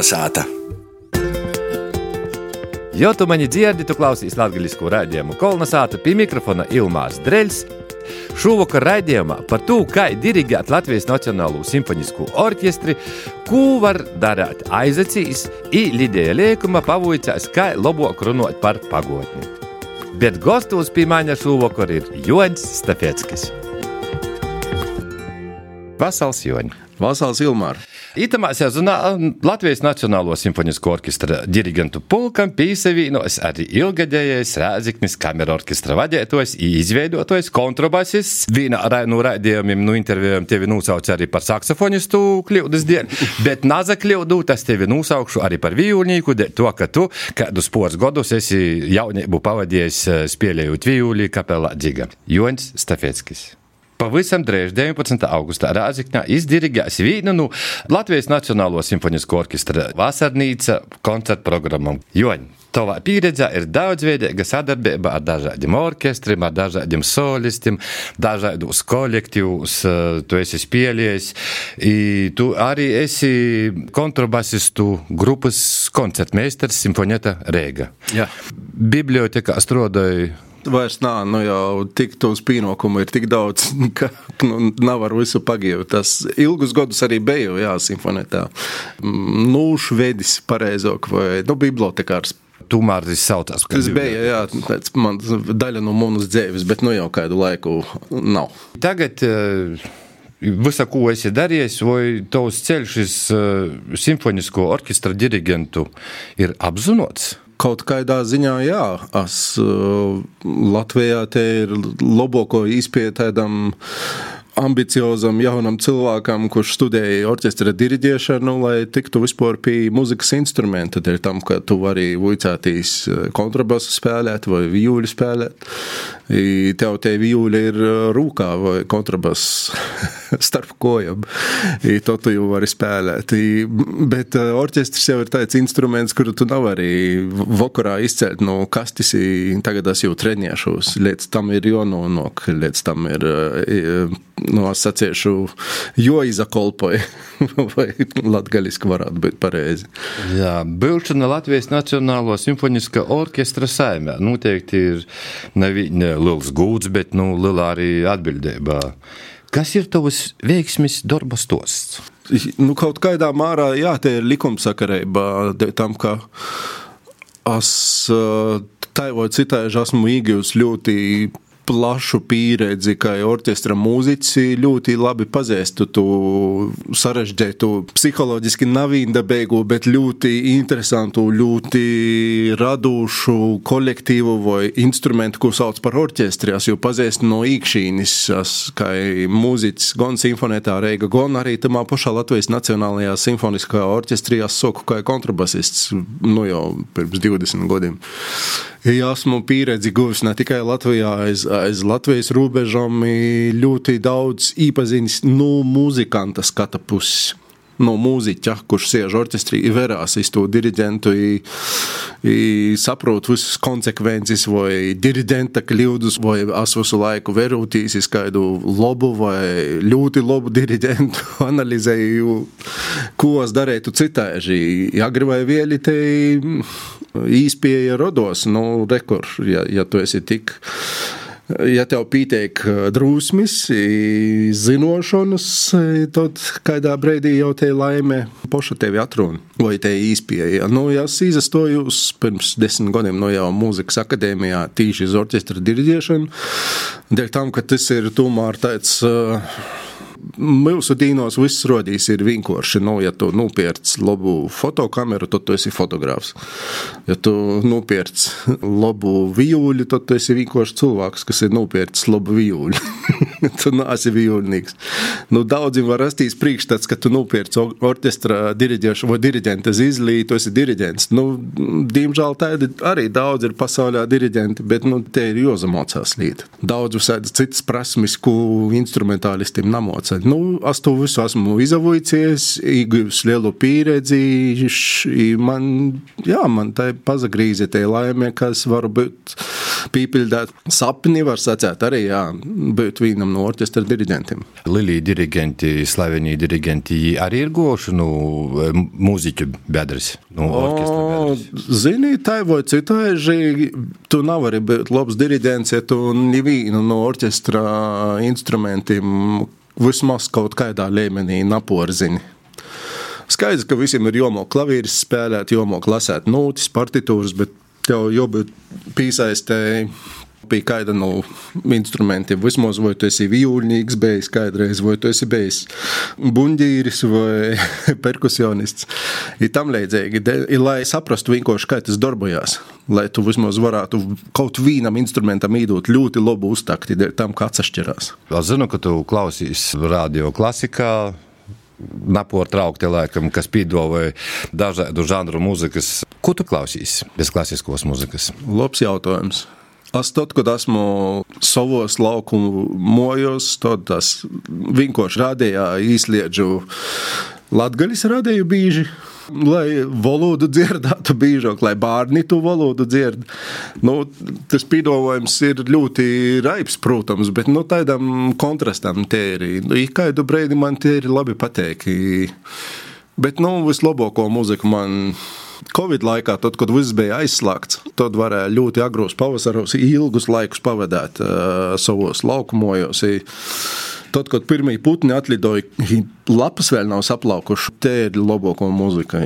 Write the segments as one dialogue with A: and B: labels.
A: Kolnesāta!
B: Jo tu mani dzirdi, tu klausies latviešu raidījumu Kolnesāta pie mikrofona Ilmārs Dreļs. Šovakar raidījumā par to, kā dirigēt Latvijas Nacionālo simfonisko orķestri, ko var darīt aizacīs, un Lidija Liekuma pavoicās, kā labāk runāt par pagotni. Bet gastos pie maņa šovakar ir Joņs Stafetskis. Vasals Joņs!
C: Vasals Ilmārs!
B: Itamā sezonā Latvijas Nacionālo simfonisko orķestra dirigentu pulkam pīsavīnos arī ilgadējais Rēziknis kamera orķestra vadētojs, izveidotājs, kontrabasists. Vīna no raidījumiem, no intervijām tevi nosauc arī par saksofonistu kļūdas dienu, bet naza kļūdu tas tevi nosaukšu arī par vijulnieku, to, ka tu kādus pors godus esi jaunību pavadījis spēlējot vijulī kapelā dziga. Joņs Stafetskis. Pavisam drīz, 19. augustā, Rāzakņā izdirigēs vienu no Latvijas Nacionālo simfonisko orķestra vasarnīca koncertu programmām. Joņi, tavā pieredzē ir daudzveidīga sadarbība ar dažādiem orķestriem, ar dažādiem solistiem, dažādos kolektīvus. Tu esi spēlējis, tu arī esi kontrabasistu grupas koncertmeistars Simfonieta Rēga.
C: Jā.
B: Bibliotekā strādāju
C: Vairs nav, nu jau tik tos pienākumu ir tik daudz, ka nu, nav ar visu pagīju. Tas ilgus gadus arī biju, jā, simfonētā. Nūšu vedis pareizāk vai, nu, bibliotekārs.
B: Tomēr tas saucās.
C: Tas bija, jā, tāds man daļa no manas dzīves, bet nu jau kādu laiku nav.
B: Tagad. Uh... Visa, ko esi darījis, vai tavs ceļš uz uh, simfonisko orķestra dirigentu ir apzināts?
C: Kaut kādā ziņā, jā, es uh, Latvijā te ir labāko izpētēdam ambiciozam jaunam cilvēkam, kurš studēja orķestra diriģēšanu, lai tiktu vispār pie muzikas instrumenta. Dēļ tam, ka tu vari vicētīs kontrabasu spēlēt vai vijūļu spēlēt. Tev te vijūļi ir rūkā vai kontrabas starp kojām. To tu jau vari spēlēt. I, bet orķestris jau ir tāds instruments, kuru tu nav arī vakarā izcelt no kastis. I, tagad es jau treniešos. Līdz tam ir jānonāk, līdz tam ir no nu, saciešu, jo izakolpoja, vai latgaļiski varētu būt pareizi.
B: Jā, Bilšana Latvijas Nacionālo simfoniskā orķestra saimē noteikti ir ne liels gūds, bet nu, lielā arī atbildībā. Kas ir tavs veiksmis darba stosts?
C: Nu, kaut kādā mārā, jā, tie ir likumsakarība tam, ka es tā vai citādi esmu iegūs ļoti plašu pieredzi, kā orķestra mūziķi ļoti labi pazīstu to sarežģītu, psiholoģiski navīndabēgu, bet ļoti interesantu, ļoti radošu kolektīvu vai instrumentu, ko sauc par orķestri. Es jau pazīstu no īkšķīnis, kā mūziķis gan simfonētā reiga, gan arī tamā pašā Latvijas Nacionālajā simfoniskajā orķestrī es soku kā kontrabasists, nu jau pirms 20 gadiem. Ja esmu pieredzi guvis ne tikai Latvijā, aiz, aiz Latvijas robežām, ļoti daudz iepazinis no muzikanta skata puses. No mūziķa, kurš sēž orķestrī, verās iz to diriģentu, saprot visas konsekvences, vai diriģenta kļūdas, vai es visu laiku verūtīs iz kādu labu vai ļoti labu diriģentu, analizēju, ko es darītu citāži. Agri vai vieli te īspēja rodos, nu, rekur, ja, ja tu esi tik. Ja tev pieteik drusmes, zinošanas, tad kādā brīdī jau te laime poša tevi atruna. Vai te īspēja. Nu, es izstoju pirms desmit gadiem no jau mūzikas akadēmijā tīši uz orķestra diriģēšanu, dēļ tam, ka tas ir tomēr tāds. Uh, Mūsu dīnos viss rodīs ir vienkārši. Nu, ja tu nopērc labu fotokameru, tad tu esi fotogrāfs. Ja tu nopērc labu vijūļu, tad tu esi vienkārši cilvēks, kas ir nopērcis labu vijūļu. tu neesi vijūļnieks. Nu, daudziem var rasties priekšstats, ka tu nopērc orķestra diriģēšu vai diriģenta zizlī, tu esi diriģents. Nu, diemžēl tādi arī daudz ir pasaulē diriģenti, bet nu, te ir jāzamocās līdzi. Daudz visādas citas prasmes, ko instrumentālistiem namocās mācīt. Nu, es to visu esmu izavojies, ieguvis lielu pieredzi. Man, jā, man tā pazagrīze tie laime, kas var būt pīpildēt sapni, var sacēt arī, jā, būt vienam no orķestra diriģentiem.
B: Lilija diriģenti, slavenie diriģenti, arī ir goši nu, mūziķu bedres. Nu,
C: Zini, tā vai citādi, tu nevari būt labs diriģents, ja tu nevienu no orķestra instrumentiem vismaz kaut kādā līmenī naporzini. Skaidrs, ka visiem ir jāmok klavīris spēlēt, jāmok lasēt notis, partitūras, bet tev jābūt piesaistēji pie kāda no instrumentiem. Vismaz vai tu esi vijūļnieks, bijis kādreiz, vai tu esi bijis buļģīris vai perkusionists. Ir tam līdzīgi, lai saprastu vienkārši, kā tas darbojas. Lai tu vismaz varētu kaut vienam instrumentam iedot ļoti labu uztakti, tam kā atšķirās.
B: Es zinu, ka tu klausies radio klasikā nepārtraukti laikam, kas piedāvāja dažādu žanru mūzikas. Ko tu klausīsi bez klasiskos mūzikas?
C: Labs jautājums. Es tad, kad esmu savos laukumu mojos, tad es vienkārši rādījā izliedžu latgaļas rādīju bīži lai valodu dzirdētu biežāk, lai bērni to valodu dzird. Nu, tas pīdolojums ir ļoti raips, protams, bet nu, tādam kontrastam tie ir. Nu, kādu brīdi man tie ir labi pateikti. Bet nu, vislabāko mūziku man. Covid laikā, tad, kad viss bija aizslēgts, tad varēja ļoti agros pavasaros ilgus laikus pavadīt uh, savos laukumos. Tad, kad pirmie putni atlidoja, lapas vēl nav saplaukušas. Te ir labāko mūzika.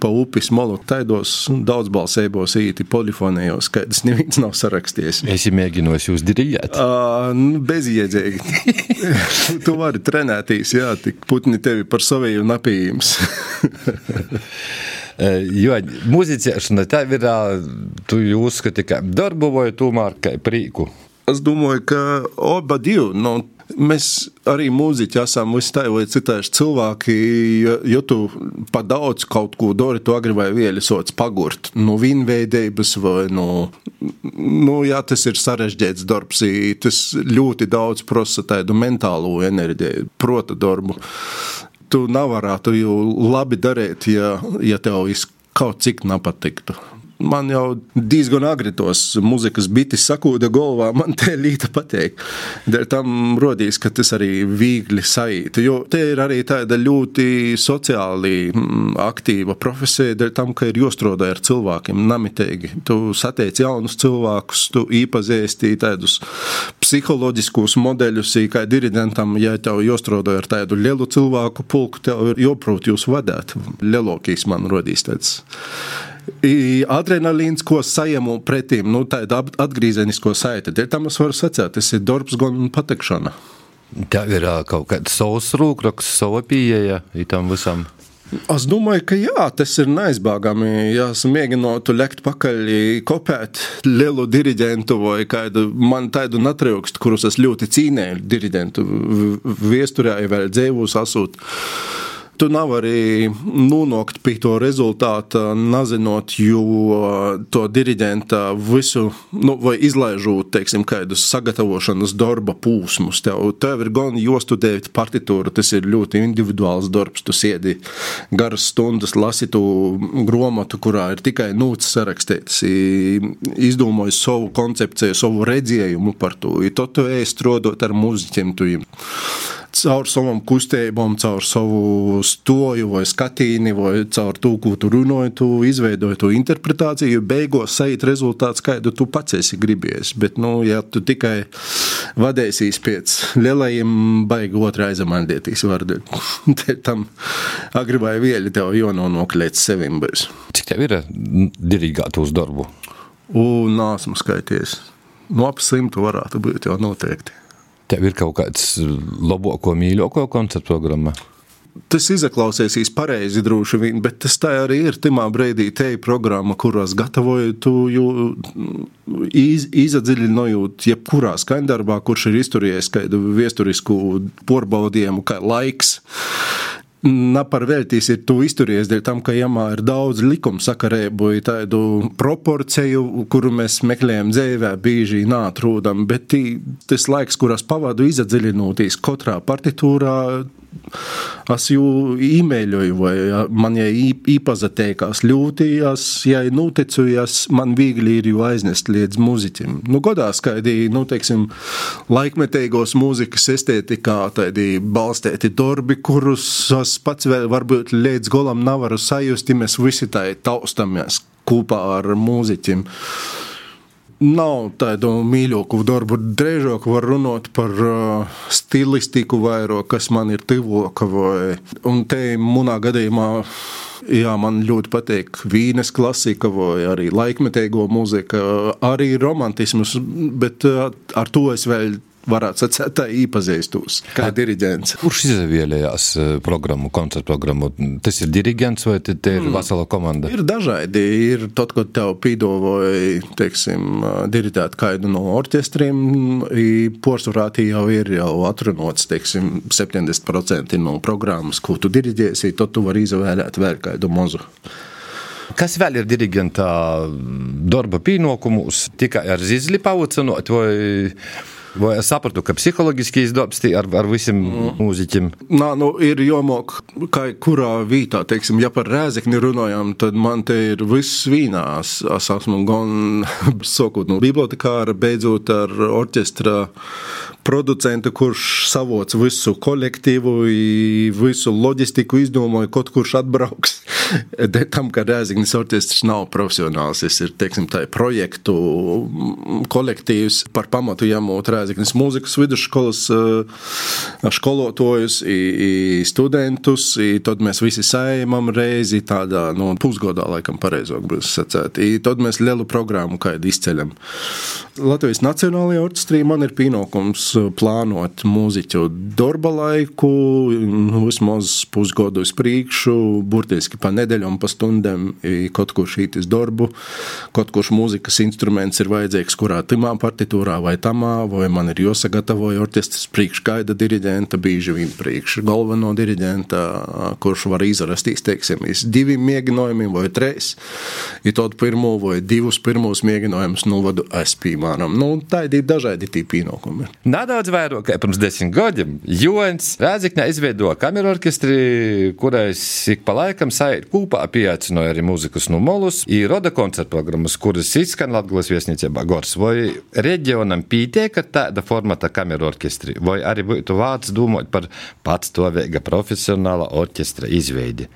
C: Pa upes malu taidos daudz balsēbos, īti polifonējos, kādas neviens nav sarakstījis.
B: Es mēģinos jūs dirigēt.
C: Uh, bezjēdzīgi. tu vari trenēties, jā, tik putni tevi par saviem napījums.
B: jo muzicēšana tev ir, tu uzskati, ka darbu vai tomēr kā prīku?
C: Es domāju, ka oba divi. Nu, Mēs arī mūziķi esam vistai vai citādi cilvēki, ja, ja tu pa daudz kaut ko dari, tu agri vai vieli sots pagurt. Nu, vienveidības vai, nu, nu, jā, tas ir sarežģīts darbs, tas ļoti daudz prasa tādu mentālo enerģiju, prota darbu. Tu nevarētu labi darīt, ja, ja tev kaut cik nepatiktu man jau diezgan agri tos muzikas bites sakūda galvā, man te līta pateikt. Dēļ tam rodīs, ka tas arī viegli saīt, jo te ir arī tāda ļoti sociāli mm, aktīva profesija, dēļ tam, ka ir jostrodā ar cilvēkiem namitīgi. Tu satiec jaunus cilvēkus, tu īpazīsti tādus psiholoģiskus modeļus, kā diridentam, ja tev jostrodā ar tādu lielu cilvēku pulku, tev ir joprot jūs vadēt. Lielākīs man rodīs tāds adrenalīns, ko saņemu pretīm, nu, tāda atgriezenisko saiti. Tam es varu sacīt, tas ir darbs gan patekšana.
B: Tev ir kaut kāds savs rūkraksts, sava pieeja tam visam.
C: Es domāju, ka jā, tas ir neizbēgami. Ja es mēģinātu lekt pakaļ, kopēt lielu diriģentu vai kādu man tādu natriukstu, kurus es ļoti cīnēju, diriģentu viesturē, vēl dzīvus asūt tu nevari nonākt pie to rezultāta, nezinot, jo to diriģenta visu, nu, vai izlaižot, teiksim, kādus sagatavošanas darba pūsmus. Tev, tev ir gan jostudēt partitūru, tas ir ļoti individuāls darbs. Tu sēdi garas stundas, lasi to gromatu, kurā ir tikai nūts sarakstīts, izdomāji savu koncepciju, savu redzējumu par to. I to tu ej strādāt ar muziķiem. Tu caur savām kustībām, caur savu stoju vai skatīni, vai caur to, ko tu runāji, tu izveidoji to interpretāciju. Beigās sajūt rezultāts, kādu tu pats esi gribējis. Bet, nu, ja tu tikai vadīsies pēc lielajiem, baigi otrā aizamandētīs vārdu, tad tam agri vai vieli tev jānonāk līdz sevim. Bez.
B: Cik tev ir dirigāt uz darbu?
C: Un nāsmu skaities. No nu, ap simtu varētu būt jau noteikti.
B: Tev ir kaut kāds labāko, mīļāko koncertu programma?
C: Tas izklausīsies pareizi, droši vien, bet tas tā arī ir. Timā brīdī te ir programma, kurās gatavoju tu iz, izadziļinojot jebkurā skaņdarbā, kurš ir izturējis kādu viesturisku porbaudījumu, kā laiks. Naparvēltīs ir tu izturies dēļ tam, ka jamā ir daudz likuma sakarēbu, tādu proporciju, kuru mēs meklējam dzīvē, bieži nātrūdam, bet tī, tas laiks, kuras pavadu izadziļinoties katrā partitūrā, Es jau īmēļoju, vai man ja īpazateikās ļoti, es, ja nuticu, es man viegli ir jau aiznest līdz muziķim. Nu, godā skaidī, nu, teiksim, laikmetīgos mūzikas estētikā, tādi balstēti darbi, kurus es pats vēl varbūt līdz golam nevaru sajusti, mēs visi tā taustamies kopā ar mūziķim. Nav tādu mīļāku darbu. Drēžāk var runāt par uh, stilistiku vairāk, kas man ir tuvāka. Un te manā gadījumā, jā, man ļoti patīk vīnes klasika vai arī laikmetīgo mūzika, arī romantisms, bet uh, ar to es vēl varētu sacīt, tā iepazīstos kā diriģents.
B: Kurš izvēlējās eh, programmu, koncertu programmu? Tas ir diriģents vai te ir mm. vesela komanda?
C: Ir dažādi. Ir tad, kad tev pīdavoja, teiksim, diriģēt kādu no orķestriem, porcelānā jau ir jau atrunāts, teiksim, 70% no programmas, ko tu diriģēsi, tad tu vari izvēlēt vēl kādu mazu.
B: Kas vēl ir diriģenta darba pienākumus? Tikai ar zizli paucinot vai Vai es sapratu, ka psiholoģiski izdevums ar, ar visiem mm. mūziķiem?
C: Nā, nu, ir jomok, kā kurā vītā, teiksim, ja par rēzekni runājam, tad man te ir viss vīnās. Es esmu gan sokot no bibliotekāra, beidzot ar orķestra producentu, kurš savoc visu kolektīvu, visu loģistiku izdomāja, kaut kurš atbrauks. tam, ka Rēzaknis orķestris nav profesionāls, tas ir teiksim, projektu kolektīvs par pamatu jāmūt Rēzaknis mūzikas vidusskolas skolotājus, studentus, i tad mēs visi saimam reizi tādā nu, pusgodā, laikam pareizāk būs sacēt. I tad mēs lielu programmu kādu izceļam. Latvijas Nacionālajā orķestrī man ir pienākums plānot mūziķu darba laiku, vismaz pusgodu uz priekšu, burtiski pa nedēļu un pa stundām kaut ko šītis darbu, kaut kurš mūzikas instruments ir vajadzīgs, kurā timā partitūrā vai tamā, vai man ir jāsagatavoja orķestris priekš gaida diriģenta, bieži vien priekš galveno diriģenta, kurš var izrastīs, teiksim, divi mēģinājumi vai trīs, ja tad pirmo vai divus pirmos mēģinājumus novadu es, piemēram. Nu, tā ir dažādi tī pienākumi.
B: Nedaudz vairāk kā pirms desmit gadiem Joens Rēziknē izveidoja kameru orķestri, kurais ik pa laikam saiet kopā pieaicināja arī mūzikas numolus, ir roda koncertu programmas, kuras izskan Latgulas viesnīcībā Gors. Vai reģionam pītiek tāda formata kameru orķestri, vai arī būtu vārds domāt par patstāvīga profesionāla orķestra izveidi?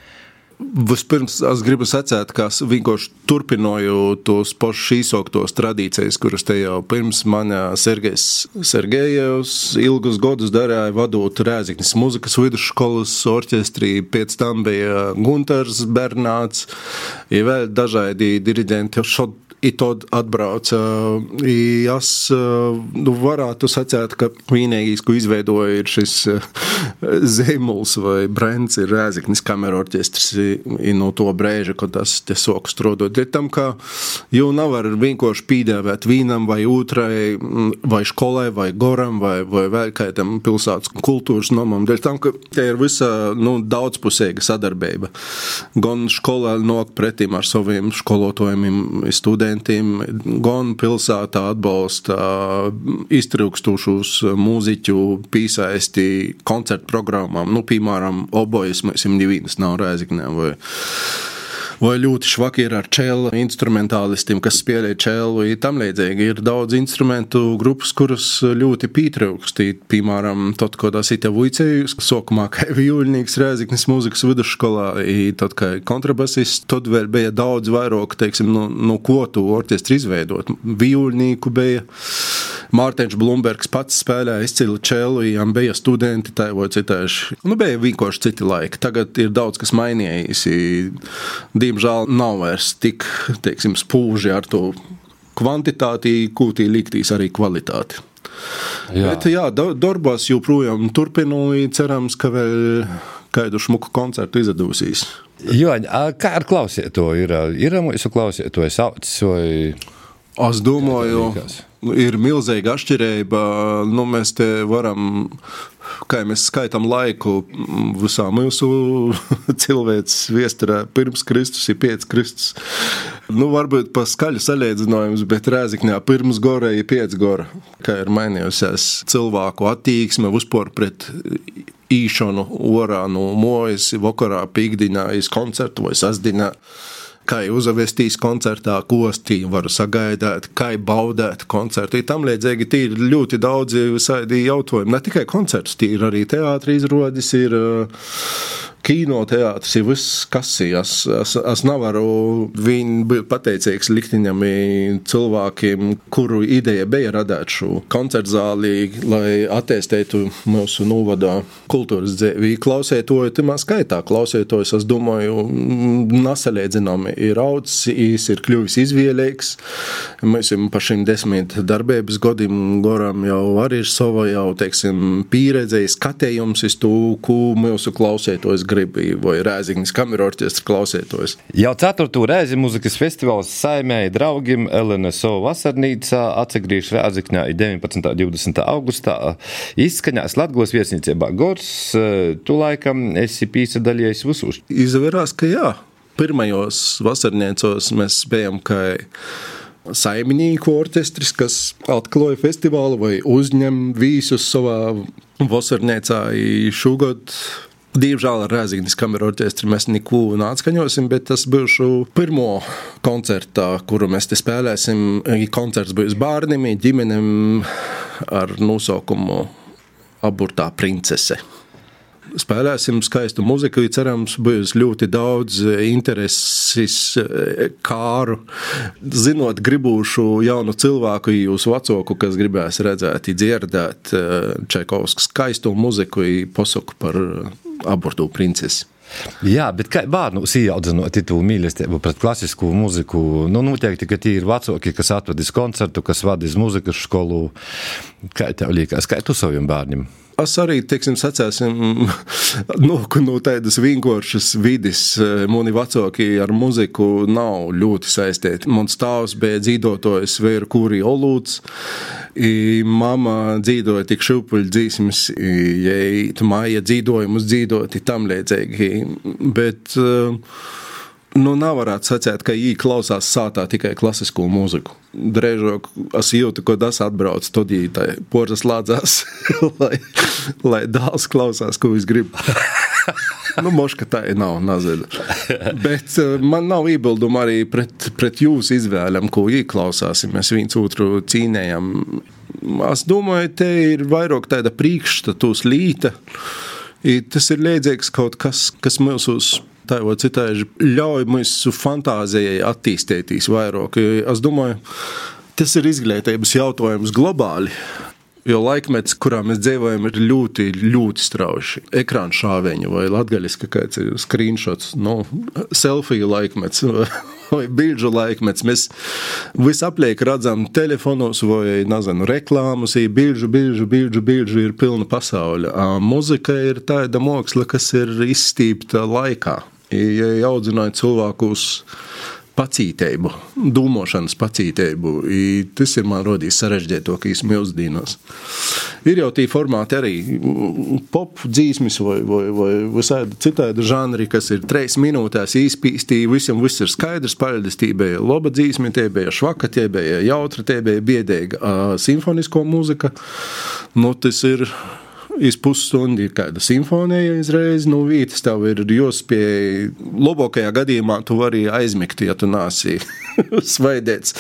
C: Vispirms es gribu sacīt, ka es vienkārši turpināju tos pašus īsoktos tradīcijas, kuras te jau pirms manā Sergejs Sergejevs ilgus gadus darīja vadot Rēziknis muzikas vidusskolas orķestrī, pēc tam bija Gunters Bernāts, ir vēl dažādi diriģenti. Šod I tad atbrauca. Es nu, varētu sacīt, ka vienīgais, ko izveidoja, ir šis zīmols vai brands, ir Rēzaknis kameru orķestris. No to brīža, kad tas te soku strādāt. Ir tam, ka jau nav var vienkārši pīdēvēt vienam vai otrai, vai skolai, vai goram, vai, vai vēl kādam pilsētas kultūras nomam. Dēļ tam, ka te ir visa nu, daudzpusīga sadarbība. Gan skolā nāk pretim ar saviem skolotājiem, studentiem studentiem, gan pilsētā atbalsta iztrūkstošus mūziķu pīsaisti koncertu programmām. Nu, piemēram, obojas mēs jau divas nav rēziknēm vai vai ļoti švaki ir ar čēlu instrumentālistiem, kas spēlē čēlu. Tam līdzīgi ir daudz instrumentu grupas, kuras ļoti pietrūkstīt. Piemēram, tad, kad es te vuicēju, sokumā kā violinieks Rēziknis mūzikas vidusskolā, tad kā kontrabasists, tad vēl bija daudz vairāk, teiksim, no, no ko tu orķestri izveidot. Violnieku bija. Mārtiņš Blūmbergs pats spēlēja izcilu čēlu, viņam bija studenti, tā vai citādi. Nu, bija vienkārši citi laiki. Tagad ir daudz kas mainījies diemžēl nav vairs tik teiksim, spūži ar to kvantitāti, kūtī liktīs arī kvalitāti. Jā. Bet, jā, darbos joprojām turpinu, cerams, ka vēl kādu šmuku koncertu izdevīsies.
B: Jā, kā ar klausītāju ir? Ir mūsu klausītāju saucis vai?
C: Es domāju, ir milzīga atšķirība. Nu, mēs te varam kā mēs skaitām laiku visā mūsu cilvēces viesturē, pirms Kristus ir pieci Kristus. Nu, varbūt pa skaļu salīdzinājums, bet Rēzikņā pirms gora ir pieci gora. Kā ir mainījusies cilvēku attieksme uzpor pret īšanu orā no mojas, vakarā, pīkdiņā, iz koncertu vai sasdiņā kā uzvestīs koncertā, ko stīvi var sagaidāt, kā baudēt koncertu. Tam līdzīgi ir ļoti daudzi visādi jautājumi. Ne tikai koncerts, ir arī teātris izrādes, ir kinoteātris ir viss, kas ir. Es, es, nevaru viņu būt pateicīgs likteņam cilvēkiem, kuru ideja bija radīt šo koncertu zāli, lai attīstītu mūsu novadā kultūras dzīvi. Klausētoju, timā skaitā klausētojus, es domāju, nesalīdzināmi ir audzis, īs ir kļuvis izvēlīgs. Mēs jau pa šim desmit darbības godam goram jau arī ir sava jau, teiksim, pieredze, skatējums uz to, ko mūsu klausētojus gribi, vai Rēzingnas kameru orķestra klausētos.
B: Jau ceturto reizi muzikas festivāls saimēja draugiem LNSO vasarnīcā atsagrīž Rēzikņā 19. un 20. augustā. Izskaņās Latgos viesnīcībā Gors, tu laikam esi pīsadaļies visus.
C: Izverās, ka jā. Pirmajos vasarniecos mēs spējam, ka saimnieku orķestris, kas atklāja festivālu vai uzņem visus savā vasarniecā šogad Diemžēl ar Rēzaknis kameru orķestri mēs neko neatskaņosim, bet tas būs pirmo koncertā, kuru mēs te spēlēsim. Koncerts būs bērniem, ģimenēm ar nosaukumu Aburtā princese. Spēlēsim skaistu muziku, cerams, būs ļoti daudz intereses kāru. Zinot, gribūšu jaunu cilvēku, jūsu vecāku, kas gribēs redzēt, dzirdēt Čaikovskas skaistu muziku, posaku par abortu princesi.
B: Jā, bet kā bērnus ieaudzinot to mīlestību pret klasisko mūziku, nu, noteikti, ka tie ir vecāki, kas atvedis koncertu, kas vadīs muzikas skolu. Kā tev liekas, kā tu saviem bērniem?
C: Es arī, teiksim, sacēsim, nu, no tādas vienkāršas vidas. Mani vecāki ar muziku nav ļoti saistīti. Mans tēvs bija dzīvotājs Vēra Kūri Olūts. Mama dzīvoja tik šūpuļu dzīsmas, ja māja dzīvojumus dzīvoti tam līdzīgi. Bet, uh, Nu, nav varētu sacīt, ka viņi klausās sātā tikai klasisko mūziku. Drēžāk es jūtu, ka tas atbrauc studijai, poras lādzās, lai, lai dāls klausās, ko viņš grib. nu, moška tā ir nav nazaļa. Bet uh, man nav iebildumu arī pret, pret jūsu izvēlēm, ko ieklausās, mēs viens otru cīnējam. Es domāju, te ir vairāk tāda priekšstatus līta. Tas ir liedzīgs kaut kas, kas mūsos tā vai citādi ļauj mūsu fantāzijai attīstīties vairāk. Es domāju, tas ir izglītības jautājums globāli. Jo laikmets, kurā mēs dzīvojam, ir ļoti, ļoti strauji. Ekrāna šāviņa vai latviešu kāds ir screenshots, nu, selfiju laikmets. Vai bilžu laikmets. Mēs visapliek redzam telefonos vai, nezinu, reklāmas, ir bilžu, bilžu, bilžu, bilžu ir pilna pasaule. Muzika ir tāda māksla, kas ir izstīpta laikā ja audzināja cilvēkus pacītību, domāšanas pacītību. Tas ir man radījis sarežģītākais mūsdienās. Ir jau tie formāti arī pop dzīsmis vai, vai, vai visādi citādi žanri, kas ir trīs minūtēs īspīstī, visam viss ir skaidrs, paļģis, tie bija laba dzīsmi, tie bija švaka, tie bija jautra, tie bija biedēga simfonisko mūzika. Nu, tas ir iz pusstundu ir kāda simfonija izreiz, nu, vītas tev ir jāspēj. Labākajā gadījumā tu vari aizmigt, ja tu nāsi svaidēts,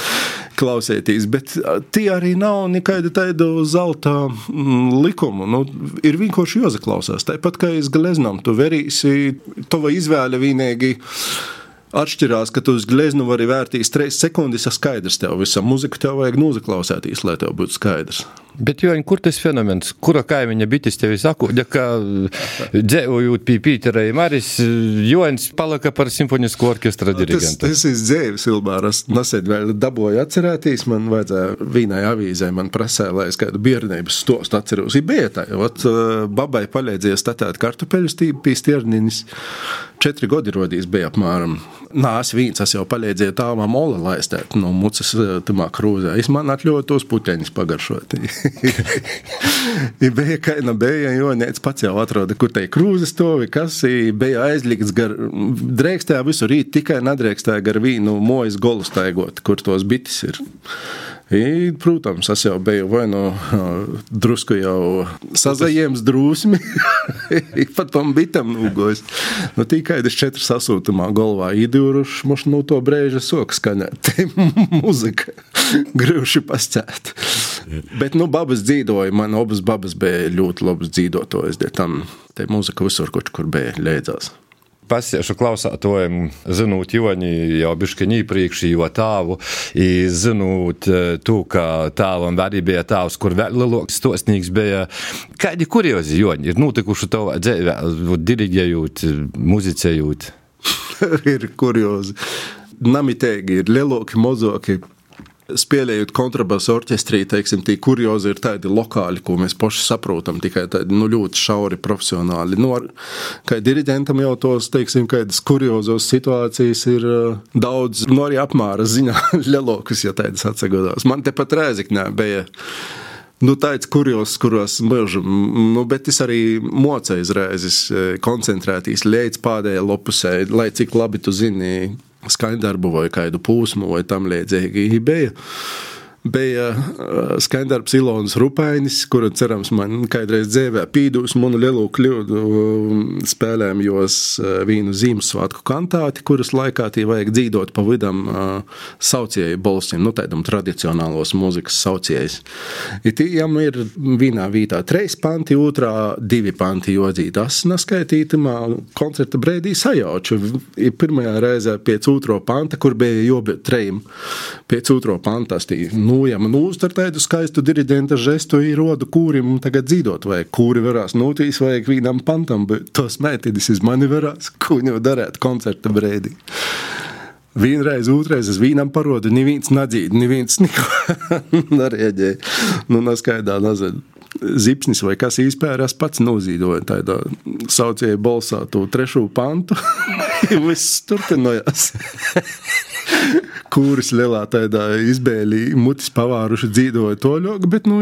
C: klausēties, bet tie arī nav nekāda tāda zelta mm, likuma. Nu, ir vienkārši jāsaklausās. Tāpat kā es gleznam, tu verīsi, tava izvēle vienīgi atšķirās, ka tu uz gleznu vari vērtīs 3 sekundes, ja skaidrs tev visam. Mūziku tev vajag noklausēties, lai tev būtu skaidrs.
B: Bet, Joņ, kur tas fenomens, kura kaimiņa bitis tevi sakuģa, ka dzējot pie Pītera i Maris, Joņs palika par simfonisko orķestra dirigentu?
C: Tas, tas ir dzēvis, Ilbāras, nesēd vēl dabūju atcerēties, man vajadzēja vīnai avīzē, man prasēja, lai es kādu biernības stostu atceros. I bija tā, ot, babai palīdzēja statēt kartupeļus pie stierninis. Četri gadi rodīs bija apmēram. Nā, es viens, es jau palīdzēju tāvam Ola laistēt no mucas tamā krūzē. Es man atļoju tos puteņus pagaršot. bija kaina bija, jo nec pats jau atrada, kur te krūzes tovi, kas bija aizlikts gar, drēkstēja visu rīt, tikai nedrēkstēja gar vīnu mojas golu staigot, kur tos bitis ir. I, protams, es jau biju vai nu drusku jau sazajiems drūsmi, pat tam bitam nūgojis. Nu, tikai tas četras sasūtumā galvā idūruši, moš no to brēža soka skaņā. Te muzika grūši pascēt. Bet, nu, babas dzīvoja, man abas babas bija ļoti labas dzīvotojas, tam te muzika visur, kur bija leidzās
B: pasiešu klausātojiem, zinot Joni jau bišķiņī priekš, jo tāvu, zinot e, to, ka tāvam arī bija tāvs, kur vēl lielāks stosnīgs bija. Kādi kuriozi Joni ir notikuši tavā dzīvē, diriģējot, muzicējot?
C: ir kuriozi. Namitēgi ir lielāki, mazāki spēlējot kontrabasu orķestrī, teiksim, tie kuriozi ir tādi lokāli, ko mēs paši saprotam, tikai tādi nu, ļoti šauri profesionāli. Nu, ar, kā diriģentam jau tos, teiksim, kādas kuriozos situācijas ir uh, daudz, nu arī apmēra ziņā ļelokus, ja tādas atsagodās. Man tepat rēziknē bija. Nu, tāds kurjos, kuros mūžam, nu, bet es arī mocēju reizes koncentrēties līdz pēdējai lopusē, lai cik labi tu zini, skaņdarbu vai kādu pūsmu vai tam līdzīgi bija bija uh, skandarbs Ilonas Rupainis, kura cerams man kādreiz dzīvē pīdūs manu lielu kļūdu um, spēlēm jos uh, vīnu Ziemassvētku kantāti, kuras laikā tī vajag dzīdot pa vidam uh, saucēju balsim, nu tādam tradicionālos mūzikas saucējs. Itījam ir vienā vītā treis panti, otrā divi panti jodzīt. Tas naskaitītamā koncerta brēdī sajauču. Pirmajā reizē pēc otro panta, kur bija jobi trejim, pēc otro panta, tī nu, ja man uztver tādu skaistu diriģenta žestu, ir rodu kūrim tagad dzīvot, vai kūri varās notīs, vajag vienam pantam, bet tos mētīdis iz mani varās, ko viņu darēt koncerta brēdī. Vienreiz, otrreiz es viņam parodu, neviens nedzīvo, neviens neko nereaģēja. Nu, neskaidā, nezinu. Zipsnis vai kas izpērās pats nozīdoja tādā saucēju balsā to trešo pantu. Viss turpinājās kuras lielā tādā izbēlī mutis pavāruši dzīvoja toļogu, bet, nu,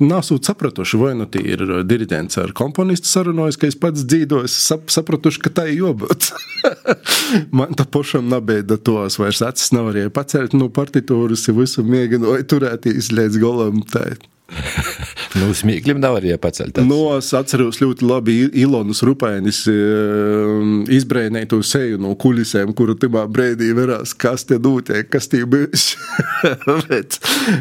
C: nesūt sapratuši, vai nu tie ir diriģents ar komponistu sarunojas, ka es pats dzīvoju, sap, sapratuši, ka tā ir jobūt. Man tā pašam nabeida tos vairs acis nevarēja pacelt no partitūras, visu mēģināju turēties līdz galam. Tā.
B: nu, smiekliem nav arī pacelt.
C: Nu, es atceros ļoti labi Ilonas Rupainis ehm, izbrēnēja to seju no kulisēm, kuru timā brēdī verās, kas te notiek, kas tie bijis. Bet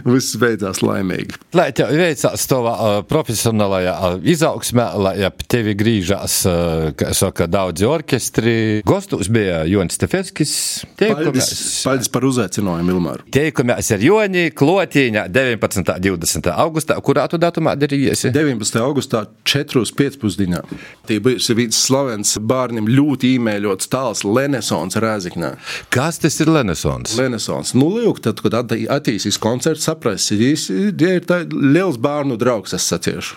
C: viss beidzās laimīgi.
B: Lai tev veicās tavā uh, profesionālajā uh, izaugsmē, lai ap tevi grīžās, uh, kā saka, daudzi orķestri. Gostus bija Jonis Stefeskis.
C: Paldies, paldies par uzaicinājumu, Ilmār.
B: Teikumies ar Joni Klotīņa 19. 20. augustā, kurā tu datumā darījies?
C: 19. augustā 4.15. Tī bija viens slavens bērniem ļoti īmēļots tāls Lenesons Rēziknē.
B: Kas tas ir Lenesons?
C: Lenesons. Nu, lūk, tad, kad attīstīs koncerts, saprasi, ja ir tā liels bērnu draugs, es saciešu.